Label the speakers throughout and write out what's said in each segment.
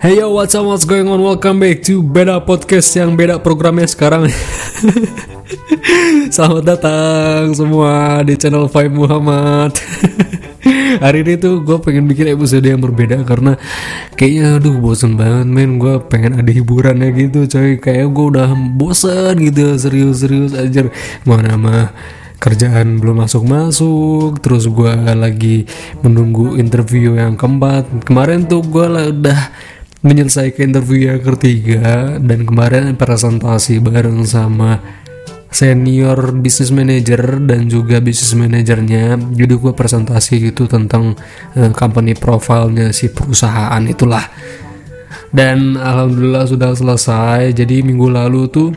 Speaker 1: Hey yo, what's up, what's going on? Welcome back to Beda Podcast yang beda programnya sekarang. Selamat datang semua di channel Five Muhammad. Hari ini tuh gue pengen bikin episode yang berbeda karena kayaknya aduh bosen banget men gue pengen ada hiburannya gitu coy kayak gue udah bosen gitu serius-serius aja mana mah kerjaan belum masuk-masuk terus gue lagi menunggu interview yang keempat kemarin tuh gue udah menyelesaikan interview yang ketiga dan kemarin presentasi bareng sama senior business manager dan juga business manajernya jadi gue presentasi gitu tentang uh, company profilnya si perusahaan itulah. Dan alhamdulillah sudah selesai. Jadi minggu lalu tuh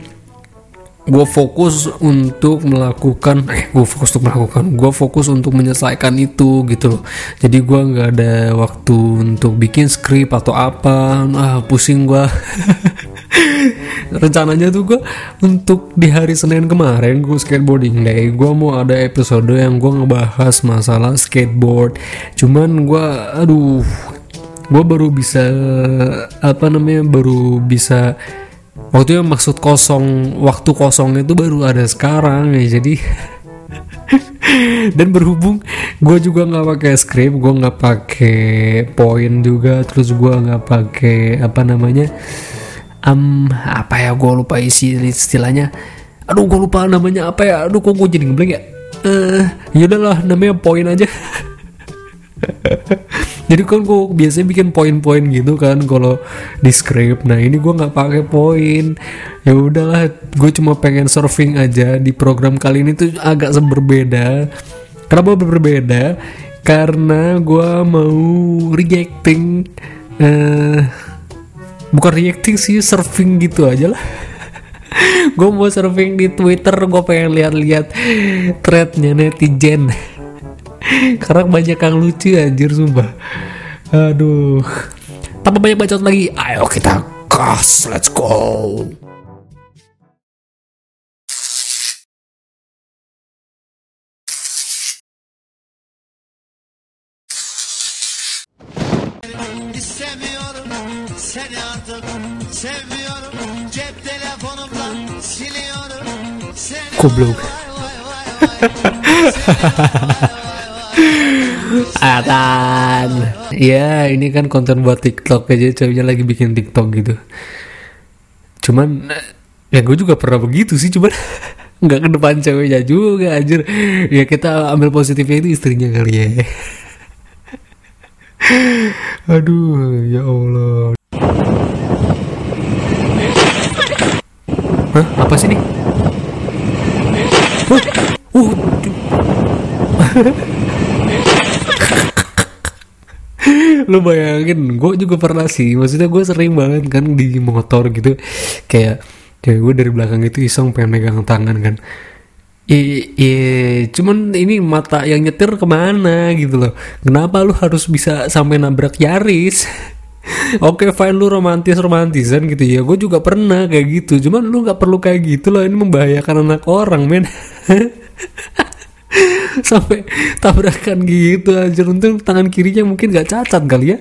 Speaker 1: gue fokus untuk melakukan eh gue fokus untuk melakukan gue fokus untuk menyelesaikan itu gitu loh. Jadi gue nggak ada waktu untuk bikin skrip atau apa. Ah pusing gue rencananya tuh gue untuk di hari Senin kemarin gue skateboarding day. Gue mau ada episode yang gue ngebahas masalah skateboard. Cuman gue aduh gue baru bisa apa namanya baru bisa waktu itu maksud kosong waktu kosong itu baru ada sekarang ya jadi dan berhubung gue juga nggak pakai script gue nggak pakai poin juga terus gue nggak pakai apa namanya um, apa ya gue lupa isi istilahnya. Aduh gue lupa namanya apa ya aduh kok gue jadi ngeblank ya? Uh, yaudahlah namanya poin aja jadi kan gue biasanya bikin poin-poin gitu kan kalau di script. Nah ini gue nggak pakai poin. Ya udahlah gue cuma pengen surfing aja. Di program kali ini tuh agak berbeda kenapa berbeda? Karena gue mau reacting uh, bukan reacting sih surfing gitu aja lah. Gue mau surfing di Twitter gue pengen lihat-lihat threadnya netizen karena banyak yang lucu anjir sumpah. Aduh. Tanpa banyak bacot lagi. Ayo kita gas let's go.
Speaker 2: Seni artık.
Speaker 1: Atan Ya ini kan konten buat TikTok aja Ceweknya lagi bikin TikTok gitu Cuman Ya gue juga pernah begitu sih Cuman nggak ke depan ceweknya juga anjir Ya kita ambil positifnya itu istrinya kali ya Aduh ya Allah Hah? Apa sih nih? Huh? Uh, lu bayangin gue juga pernah sih maksudnya gue sering banget kan di motor gitu kayak kayak gue dari belakang itu iseng pengen megang tangan kan Iya, cuman ini mata yang nyetir ke mana gitu loh. Kenapa lu harus bisa sampai nabrak Yaris? Oke, fine lu romantis romantisan gitu ya. Gue juga pernah kayak gitu. Cuman lu nggak perlu kayak gitu loh. Ini membahayakan anak orang, men. sampai tabrakan gitu aja untung tangan kirinya mungkin gak cacat kali ya.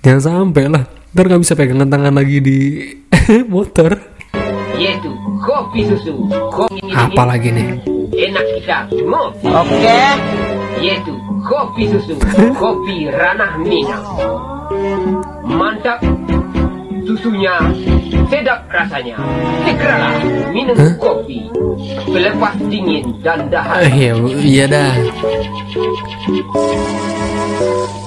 Speaker 1: Jangan sampai lah. Ntar nggak bisa pegangan tangan lagi di motor.
Speaker 3: Yaitu kopi susu. Kopi ini
Speaker 1: apa lagi nih?
Speaker 3: Enak kita.
Speaker 2: Oke.
Speaker 3: Yaitu kopi susu, kopi ranah minang. Mantap. Susunya, sedap rasanya. Segeralah minum
Speaker 1: Hah?
Speaker 3: kopi. Pelepas dingin dan
Speaker 1: eh,
Speaker 3: dahak.
Speaker 1: iya iya dah.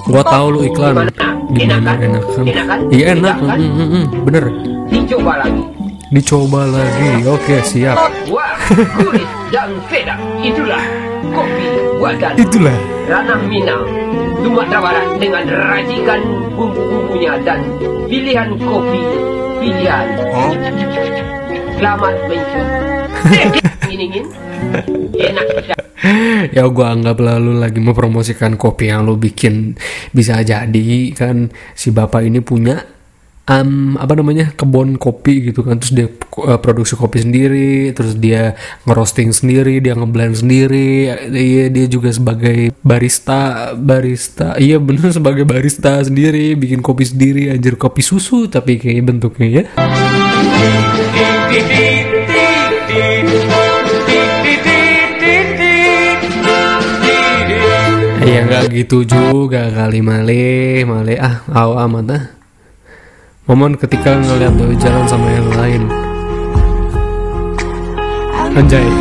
Speaker 1: Gua tahu lu iklan. gimana enak kan? Iya enak. Mm, mm, mm, bener.
Speaker 3: Dicoba lagi.
Speaker 1: dicoba lagi. Oke siap.
Speaker 3: Wah, gurih dan sedap. Itulah kopi buatan
Speaker 1: itulah.
Speaker 3: Ranah Minang, Sumatera Barat dengan racikan bumbu-bumbunya dan pilihan kopi pilihan. Selamat mencuri. Ingin-ingin, enak
Speaker 1: ya gua anggap lalu lagi mempromosikan kopi yang lu bikin bisa jadi kan si bapak ini punya um, apa namanya kebun kopi gitu kan. Terus dia uh, produksi kopi sendiri terus dia ngerosting sendiri dia ngeblend sendiri. Iya dia juga sebagai barista barista. Iya bener sebagai barista sendiri bikin kopi sendiri. Anjir kopi susu tapi kayak bentuknya ya. Ya nggak gitu juga kali male. Male ah aw amat ah momen ketika ngeliat doi jalan sama yang lain. Anjay.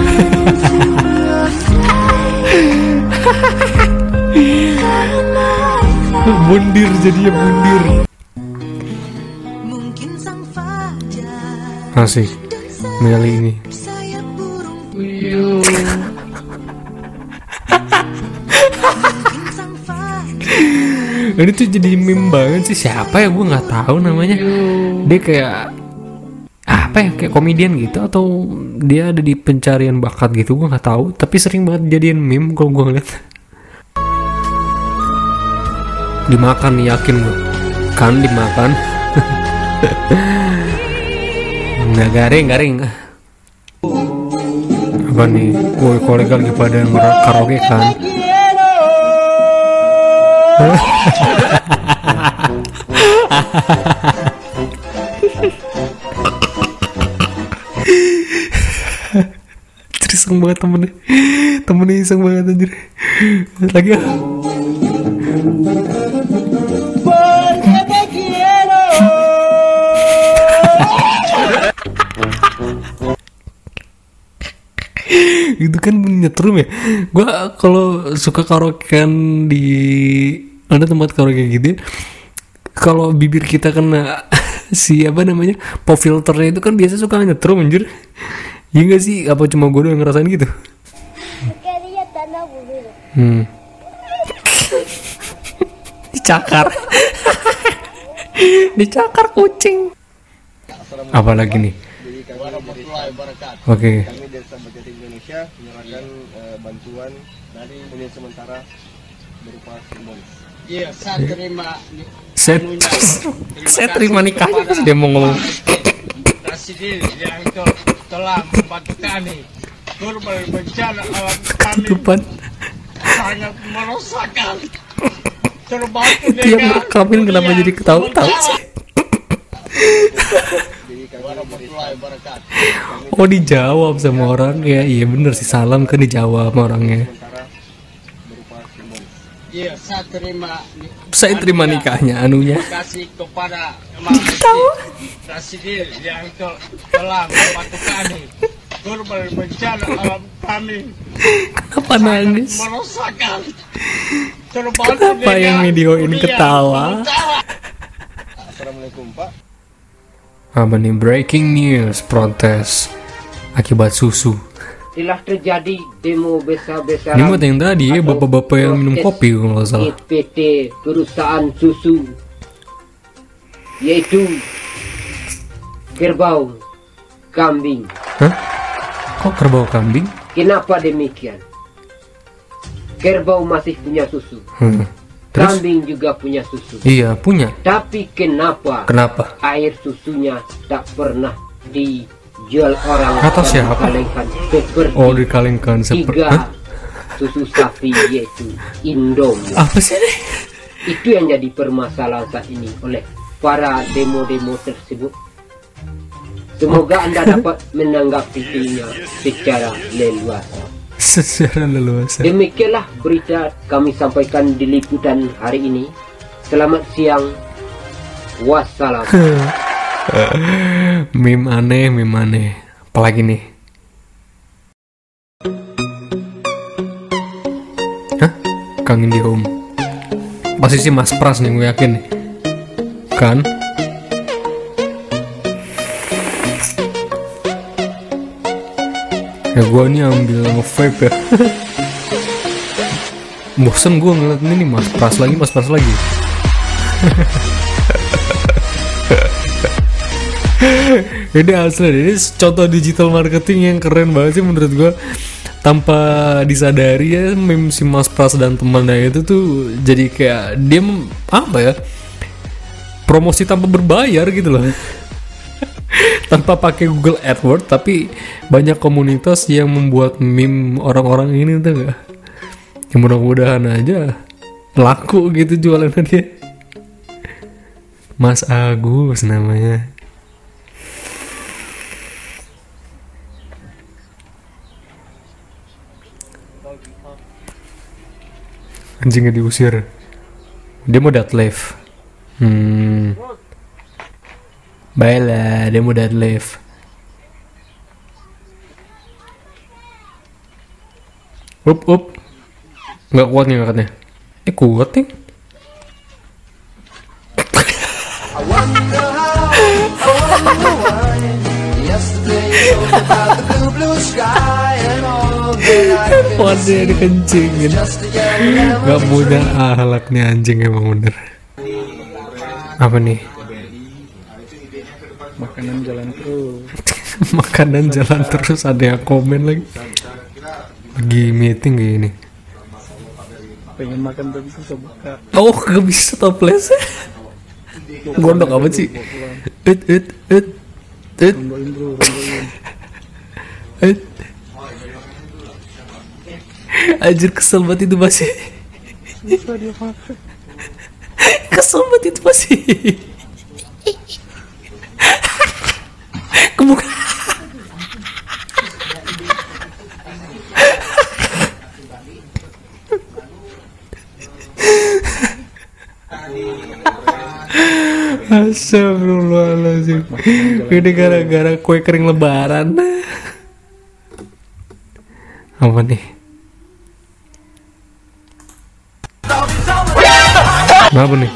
Speaker 1: Bundir jadinya bundir
Speaker 4: Mungkin sang fajar
Speaker 1: asik Meli ini ini tuh jadi meme banget sih. Siapa ya? Gue nggak tahu namanya. Dia kayak apa ya? Kayak komedian gitu atau dia ada di pencarian bakat gitu? Gue nggak tahu. Tapi sering banget jadiin meme kalau gue ngeliat. Dimakan yakin gue kan dimakan. Nggak garing garing. Apa nih? Woi kolega lagi pada karaoke kan iseng banget temennya. Temennya iseng banget anjir. Lagi itu kan nyetrum ya. Gue kalau suka karaokean di ada tempat karaoke gitu ya, kalau bibir kita kena si apa namanya pop filternya itu kan biasa suka nyetrum anjir. Iya gak sih? Apa cuma gue doang ngerasain gitu? Hmm. dicakar. Dicakar kucing. Apalagi nih oke.
Speaker 5: Kami dari Jati Indonesia menyerahkan eh, bantuan dari hunian sementara berupa simbol.
Speaker 6: Iya, saya terima
Speaker 1: saya saya terima nikahnya pas dia mau ngomong.
Speaker 6: Presiden yang tel- telah membantu kami korban bencana alam kami
Speaker 1: ketutupan
Speaker 6: sangat merosakkan. Terbantu
Speaker 1: dia merekamin kenapa jadi ketawa-tawa? Sih
Speaker 6: warahmatullahi wabarakatuh.
Speaker 1: Oh dijawab sama orang. Ya iya bener sih. Salam kan dijawab sama orangnya.
Speaker 5: Sementara berupa simbol.
Speaker 6: Iya, saya terima
Speaker 1: saya terima nikahnya anunya.
Speaker 6: Terima kasih kepada Maha Presiden yang tel- telah membantu kami korban bencana alam kami.
Speaker 1: Kenapa nangis?
Speaker 6: merosakkan
Speaker 1: Kenapa yang videoin
Speaker 6: dunia.
Speaker 1: ketawa?
Speaker 5: Assalamualaikum Pak.
Speaker 1: Apa nih breaking news protes akibat susu
Speaker 3: telah terjadi demo besar-besaran
Speaker 1: ini yang tadi ya bapak-bapak yang minum kopi kalau nggak salah
Speaker 3: PT perusahaan susu yaitu kerbau kambing.
Speaker 1: Hah? kok kerbau kambing
Speaker 3: Kenapa demikian? Kerbau masih punya susu,
Speaker 1: Hmm. Terus
Speaker 3: kambing juga punya susu.
Speaker 1: iya punya
Speaker 3: Tapi kenapa
Speaker 1: kenapa
Speaker 3: air susunya tak pernah dijual orang
Speaker 1: Kata siapa?
Speaker 3: dikalengkan seperti
Speaker 1: oh dikalengkan seperti
Speaker 3: tiga susu sapi yaitu Indomie.
Speaker 1: apa sih ini
Speaker 3: Itu yang jadi permasalahan saat ini oleh para demo-demo tersebut. Semoga Anda dapat menanggapinya secara leluasa.
Speaker 1: Secara leluasa
Speaker 3: Demikianlah berita kami sampaikan di liputan hari ini. Selamat siang. Wassalam.
Speaker 1: meme aneh meme aneh apalagi nih Hah? Kang Indihome Pasti sih Mas Pras nih gue yakin nih Kan? Ya gue nih ambil nge-vape ya. Bosen gue ngeliat ini nih Mas. Pras lagi Mas. Pras lagi. Ini asli ini contoh digital marketing yang keren banget sih menurut gua. Tanpa disadari ya meme si Mas Pras dan temannya itu tuh jadi kayak dia apa ya? Promosi tanpa berbayar gitu loh tanpa pakai Google AdWords tapi banyak komunitas yang membuat meme orang-orang ini tuh gak ya mudah-mudahan aja laku gitu jualannya dia. Mas Agus namanya. Anjingnya diusir. Dia mau deadlift hmm baiklah mau deadlift up up. Nggak kuat nih angkatnya. Ini kuat nih. Waduh dikencingin Gak punya ahlak nih anjing emang bener. Apa nih?
Speaker 5: Makanan jalan terus.
Speaker 1: Makanan jalan terus ada yang komen lagi Lagi meeting kayak gini
Speaker 5: Pengen makan tapi susah buka.
Speaker 1: Oh gak bisa toples Gondok apa sih? It it it it it Anjir kesel banget itu masih. Kesel banget itu masih Kebuka Astagfirullahaladzim Ini gara-gara kue kering lebaran Apa nih? Kenapa nih?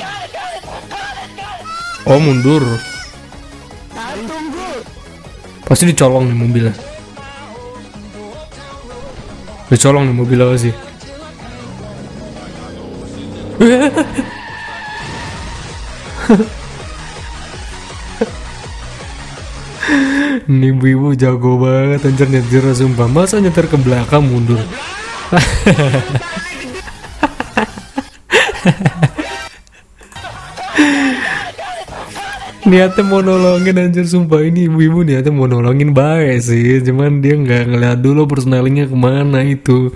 Speaker 1: Oh mundur Pasti dicolong nih mobilnya. Dicolong nih mobil apa sih? Ini ibu-ibu jago banget anjir nyetir sumpah. Masa nyetir ke belakang mundur niatnya mau nolongin anjir. Sumpah ini ibu-ibu niatnya mau nolongin baik sih. Cuman dia nggak ngeliat dulu personalingnya ke mana itu.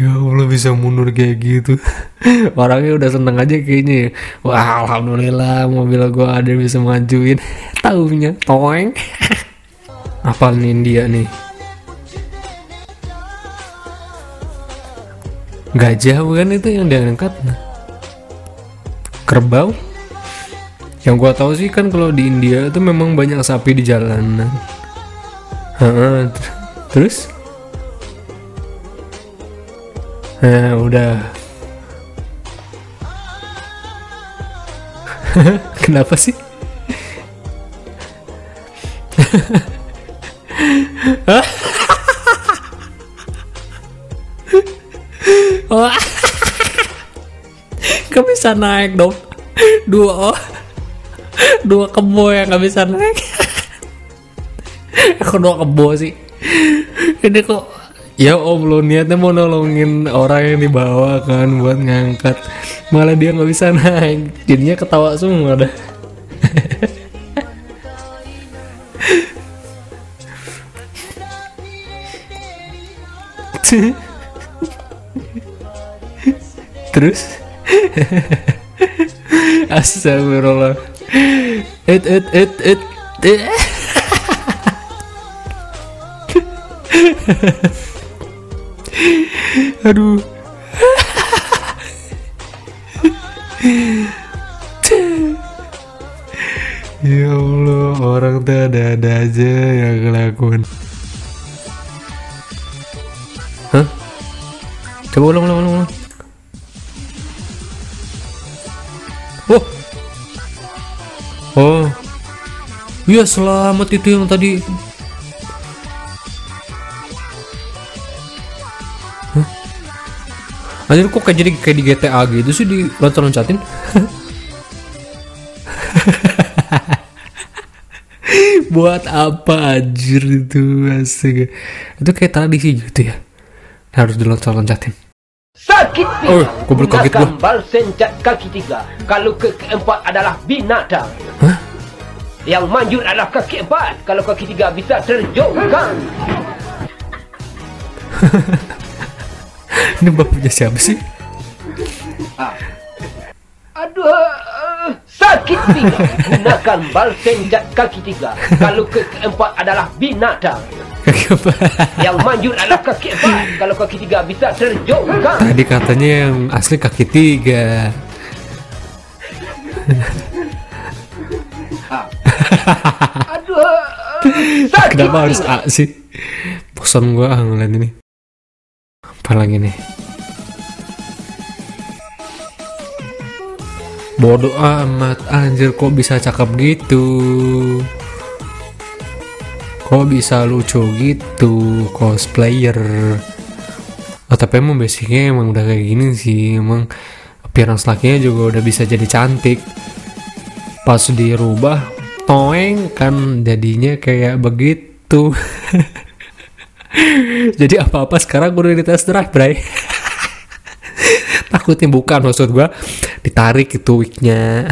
Speaker 1: Ya Allah bisa mundur kayak gitu. Orangnya udah seneng aja kayaknya ya. wah alhamdulillah mobil gua ada bisa majuin. Taunya toeng. Apal nih dia nih? Gajah bukan itu yang dia angkat kerbau yang gua tahu sih kan kalau di India itu memang banyak sapi di jalanan. Terus? Nah, udah. Kenapa sih? Gak bisa naik dong. Dua oh dua kebo yang nggak bisa naik. Aku dua kebo sih. Ini kok ya om lo niatnya mau nolongin orang yang dibawa kan buat ngangkat. Malah dia nggak bisa naik. Jadinya ketawa semua dah. Terus? Astagfirullah It it it, it. Aduh Ya Allah orang tuh ada-ada aja yang ngelakuin Hah? Coba ulang ulang ulang Oh Oh. Iya selamat itu yang tadi. Hah? Anjir kok kayak jadi kayak di GTA gitu sih di loncat-loncatin Buat apa anjir itu asik. Itu kayak tradisi gitu ya. Harus diloncat-loncatin
Speaker 3: Sakit
Speaker 1: Oh,
Speaker 3: pinggang
Speaker 1: goblok, kaget
Speaker 3: gunakan balsem cat kaki tiga. Kalau ke keempat adalah binatang.
Speaker 1: Hah?
Speaker 3: Yang manjur adalah kaki empat. Kalau kaki tiga bisa terjongkang
Speaker 1: Ini bapaknya siapa sih?
Speaker 3: Aduh. uh, Sakit pinggang Gunakan balsem cat kaki tiga Kalau ke keempat adalah binatang
Speaker 1: Kaki?
Speaker 3: Yang manjur adalah kaki empat Kalau kaki tiga bisa terjongkang
Speaker 1: Tadi katanya yang asli kaki tiga.
Speaker 3: Aduh uh, Sakit
Speaker 1: Kenapa harus A sih? Bosan gua ah ngeliat ini. Apa lagi nih? Bodoh amat anjir kok bisa cakep gitu? Kok bisa lucu gitu cosplayer? Oh tapi emang basicnya emang udah kayak gini sih Emang appearance lakinya juga udah bisa jadi cantik. Pas dirubah Toeng kan jadinya kayak begitu. Jadi apa-apa sekarang udah di test drive bray Takutnya bukan maksud gua. Ditarik itu wignya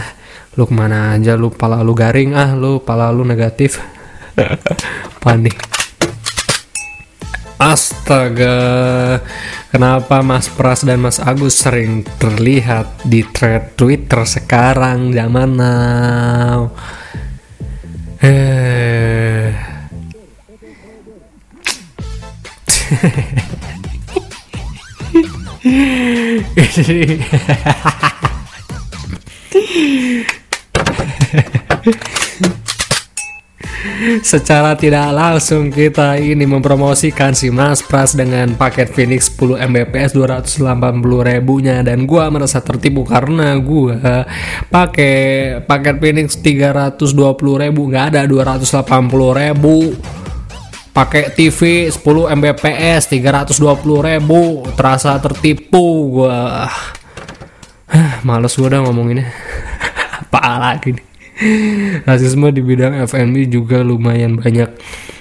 Speaker 1: Lu ke mana aja lu pala lu garing. Ah Lu pala lu negatif. Panik Astaga, kenapa Mas Pras dan Mas Agus sering terlihat di thread Twitter sekarang? Zaman now? Eh. Secara tidak langsung kita ini mempromosikan si Mas Pras dengan paket Phoenix 10 Mbps 280 ribunya. Dan gua merasa tertipu karena gua pakai paket Phoenix 320 ribu. Nggak ada 280 ribu pakai TV 10 Mbps 320 ribu terasa tertipu gua. Males gua udah ngomonginnya. Apa lagi nih? Rasisme di bidang F&B juga lumayan banyak.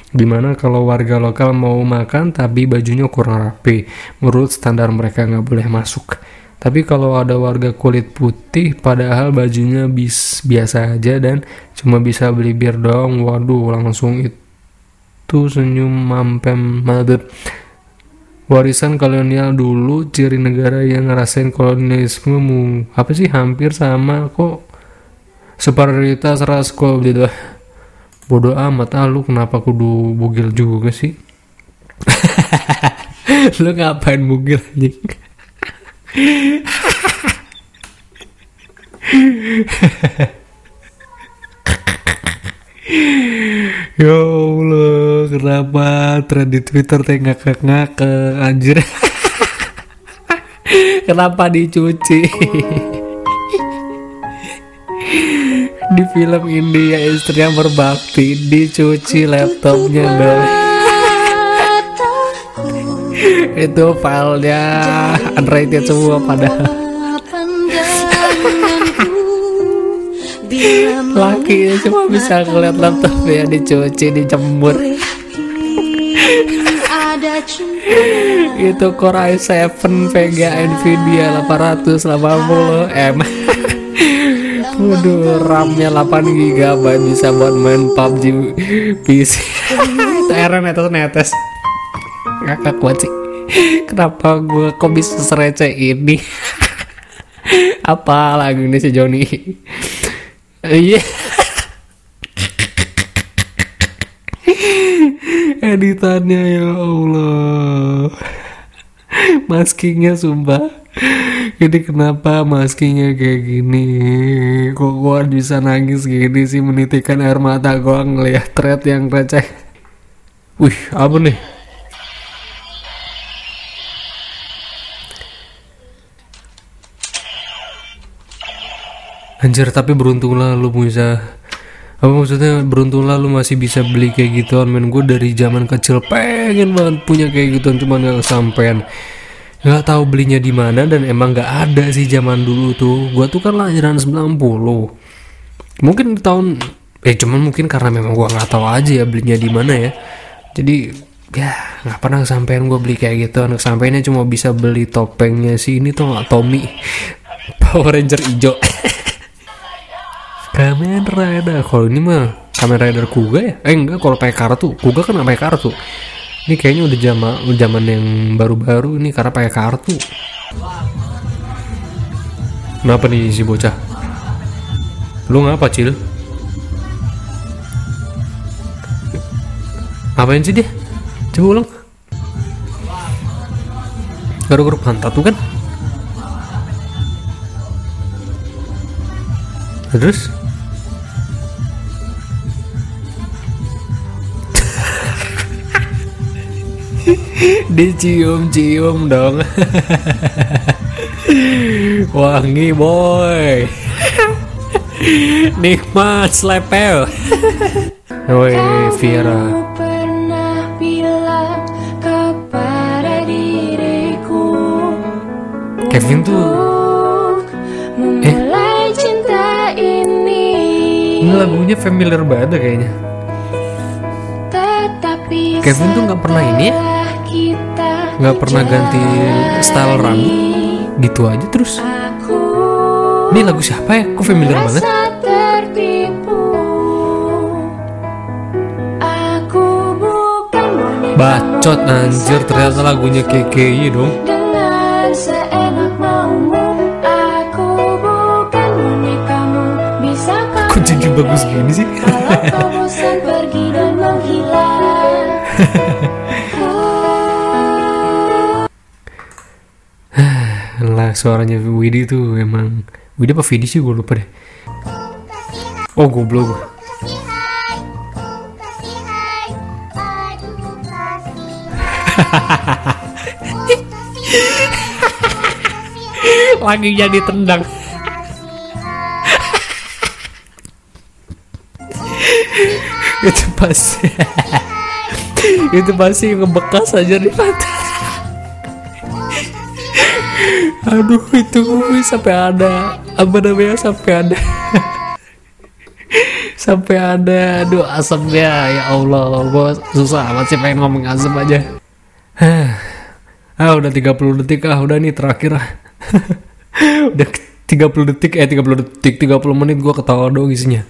Speaker 1: Di mana kalau warga lokal mau makan tapi bajunya kurang rapi menurut standar mereka nggak boleh masuk. Tapi kalau ada warga kulit putih padahal bajunya bis biasa aja dan cuma bisa beli bir doang waduh langsung itu senyum mampem mabep warisan kolonial dulu ciri negara yang ngerasain kolonialisme apa sih hampir sama kok. Superioritas ras kok gitu bodoh amat ah lu kenapa kudu bugil juga sih? Lu ngapain bugil anjing Ya Allah, kenapa thread di Twitter teh ngakak-ngakak anjir. kenapa dicuci? di film India istri yang berbakti dicuci laptopnya Bel. itu filenya unrated semua padahal laki cuma bisa ngeliat laptopnya dicuci dijemur
Speaker 4: ada cinta
Speaker 1: itu Core i7 Vega Nvidia 880 M Waduh, RAM-nya 8 GB bisa buat main PUBG PC. itu Aaron netes netes. Ngakak kuat sih. Kenapa gue kok bisa serece ini? Apa lagi nih si Joni? Iya. Editannya ya Allah. Maskingnya sumpah. Jadi kenapa maskingnya kayak gini? Kok gua bisa nangis gini sih menitikan air mata gua ngeliat thread yang receh. Wih, apa nih? Anjir, tapi beruntunglah lu bisa apa maksudnya beruntunglah lu masih bisa beli kayak gituan men. Gue dari zaman kecil pengen banget punya kayak gituan cuman gak kesampean. Nggak tahu belinya di mana dan emang nggak ada sih zaman dulu tuh. Gua tuh kan lahiran 90 mungkin tahun eh cuman mungkin karena memang gua nggak tahu aja ya belinya di mana ya. Jadi ya nggak pernah kesampaian gue beli kayak gitu sampainya cuma bisa beli topengnya si ini tuh nggak Tommy. Power Ranger hijau Kamen Rider kalau ini mah Kamen Rider Kuga ya eh enggak kalau pakai kartu Kuga kan nggak pakai kartu ini kayaknya udah zaman zaman yang baru-baru ini karena pakai kartu kenapa nih si bocah lu ngapa cil Ngapain sih dia? Coba ulang. Garuk-garuk pantat tuh kan? Terus? Dicium-cium dong. Wangi boy. Nikmat slepel. Woi Vira. Kevin tuh
Speaker 7: cinta ini
Speaker 1: ini lagunya familiar banget kayaknya. Kevin tuh nggak pernah ini ya? Nggak pernah ganti style rambut gitu aja terus. Ini lagu siapa ya? Kok familiar banget? Bacot anjir ternyata lagunya KKI dong. Kok jadi bagus gini sih? suaranya Widi tuh emang Widi apa Vidi sih gue lupa deh. Oh goblok. Lagi jadi tendang. itu pasti itu pasti ngebekas aja di mata aduh itu gue sampai ada apa namanya sampai ada. Sampai ada aduh asapnya ya Allah. Gue susah amat sih pengen ngomong asap aja. Ah udah 30 detik ah udah nih terakhir. Ah udah 30 detik eh 30 detik 30 menit gue ketawa doang isinya.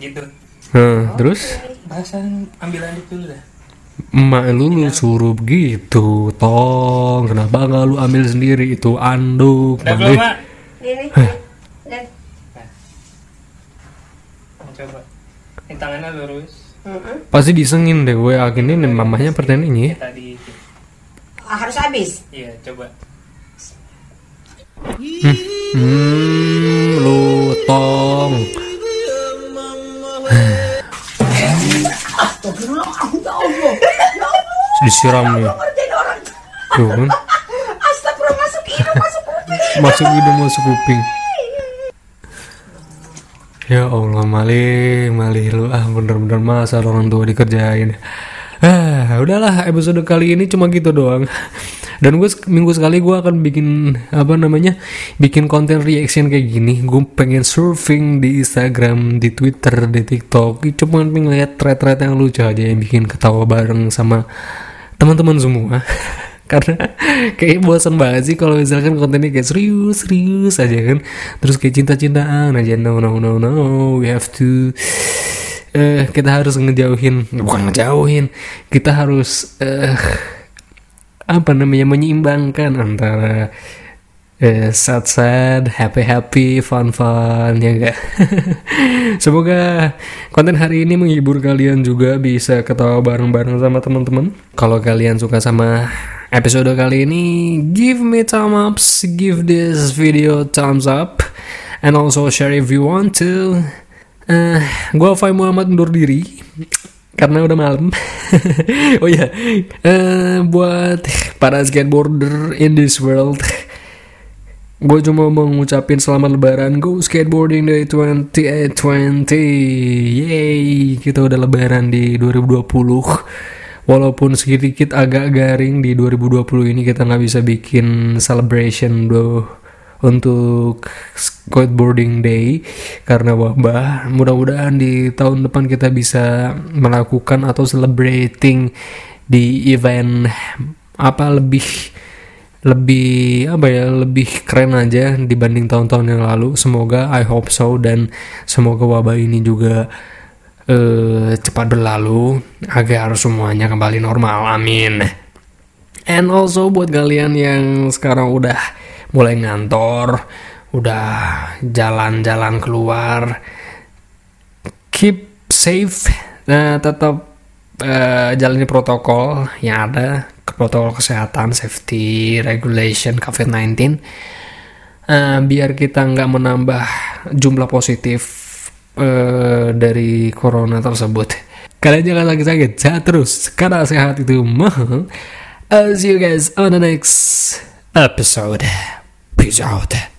Speaker 8: Gitu.
Speaker 1: Nah, terus?
Speaker 8: Bahasan ambil lanjut dulu dah
Speaker 1: Emak lu lu suruh begitu Tong. Kenapa nggak lu ambil sendiri? Itu anduk
Speaker 8: udah belum mak?
Speaker 9: Ini,
Speaker 8: coba. Ini tangannya lurus
Speaker 1: Pasti disengin deh Gue yakin ini mamanya pertanyaan
Speaker 8: ya tadi itu.
Speaker 9: Ah, harus habis.
Speaker 8: iya coba.
Speaker 1: Hmm Lu Tong Disiram nih Tuh kan?
Speaker 9: Astagfirullah masuk hidung masuk kuping.
Speaker 1: Masuk hidung masuk kuping. Ya Allah malih Malih lu ah bener-bener masa orang tua dikerjain. Ah udahlah episode kali ini cuma gitu doang Dan gue minggu sekali gue akan bikin Apa namanya Bikin konten reaction kayak gini. Gue pengen surfing di Instagram Di Twitter, di TikTok. Cuma pengen lihat thread-thread yang lucu aja Yang bikin ketawa bareng sama teman-teman semua karena kayak bosan banget sih kalau misalkan kontennya kayak serius serius aja kan. Terus kayak cinta-cintaan aja. No no no no. We have to eh kita harus ngejauhin bukan ngejauhin. Kita harus eh apa namanya menyeimbangkan antara eh, sad sad happy happy fun fun ya enggak? Semoga konten hari ini menghibur kalian juga bisa ketawa bareng bareng sama teman-teman. Kalau kalian suka sama episode kali ini give me thumb ups give this video thumbs up and also share if you want to. Eh gue Fai Muhammad undur diri karena udah malam. oh ya, eh, buat para skateboarder in this world, gue cuma mau ngucapin selamat lebaran. Go skateboarding day 2020. Yay, kita udah lebaran di 2020. Walaupun sedikit agak garing di 2020 ini kita nggak bisa bikin celebration bro untuk skateboarding day karena wabah. Mudah-mudahan di tahun depan kita bisa melakukan atau celebrating di event apa lebih lebih apa ya lebih keren aja dibanding tahun-tahun yang lalu. Semoga I hope so dan semoga wabah ini juga eh, cepat berlalu agar semuanya kembali normal. Amin. And also buat kalian yang sekarang udah mulai ngantor, udah jalan-jalan keluar, keep safe, nah tetap eh, jalani protokol yang ada, protokol kesehatan, safety, regulation, COVID-19, Eh, biar kita nggak menambah jumlah positif eh, dari corona tersebut. Kalian jangan sakit-sakit, sehat terus, karena sehat itu mahal. I'll see you guys on the next episode. Peace out.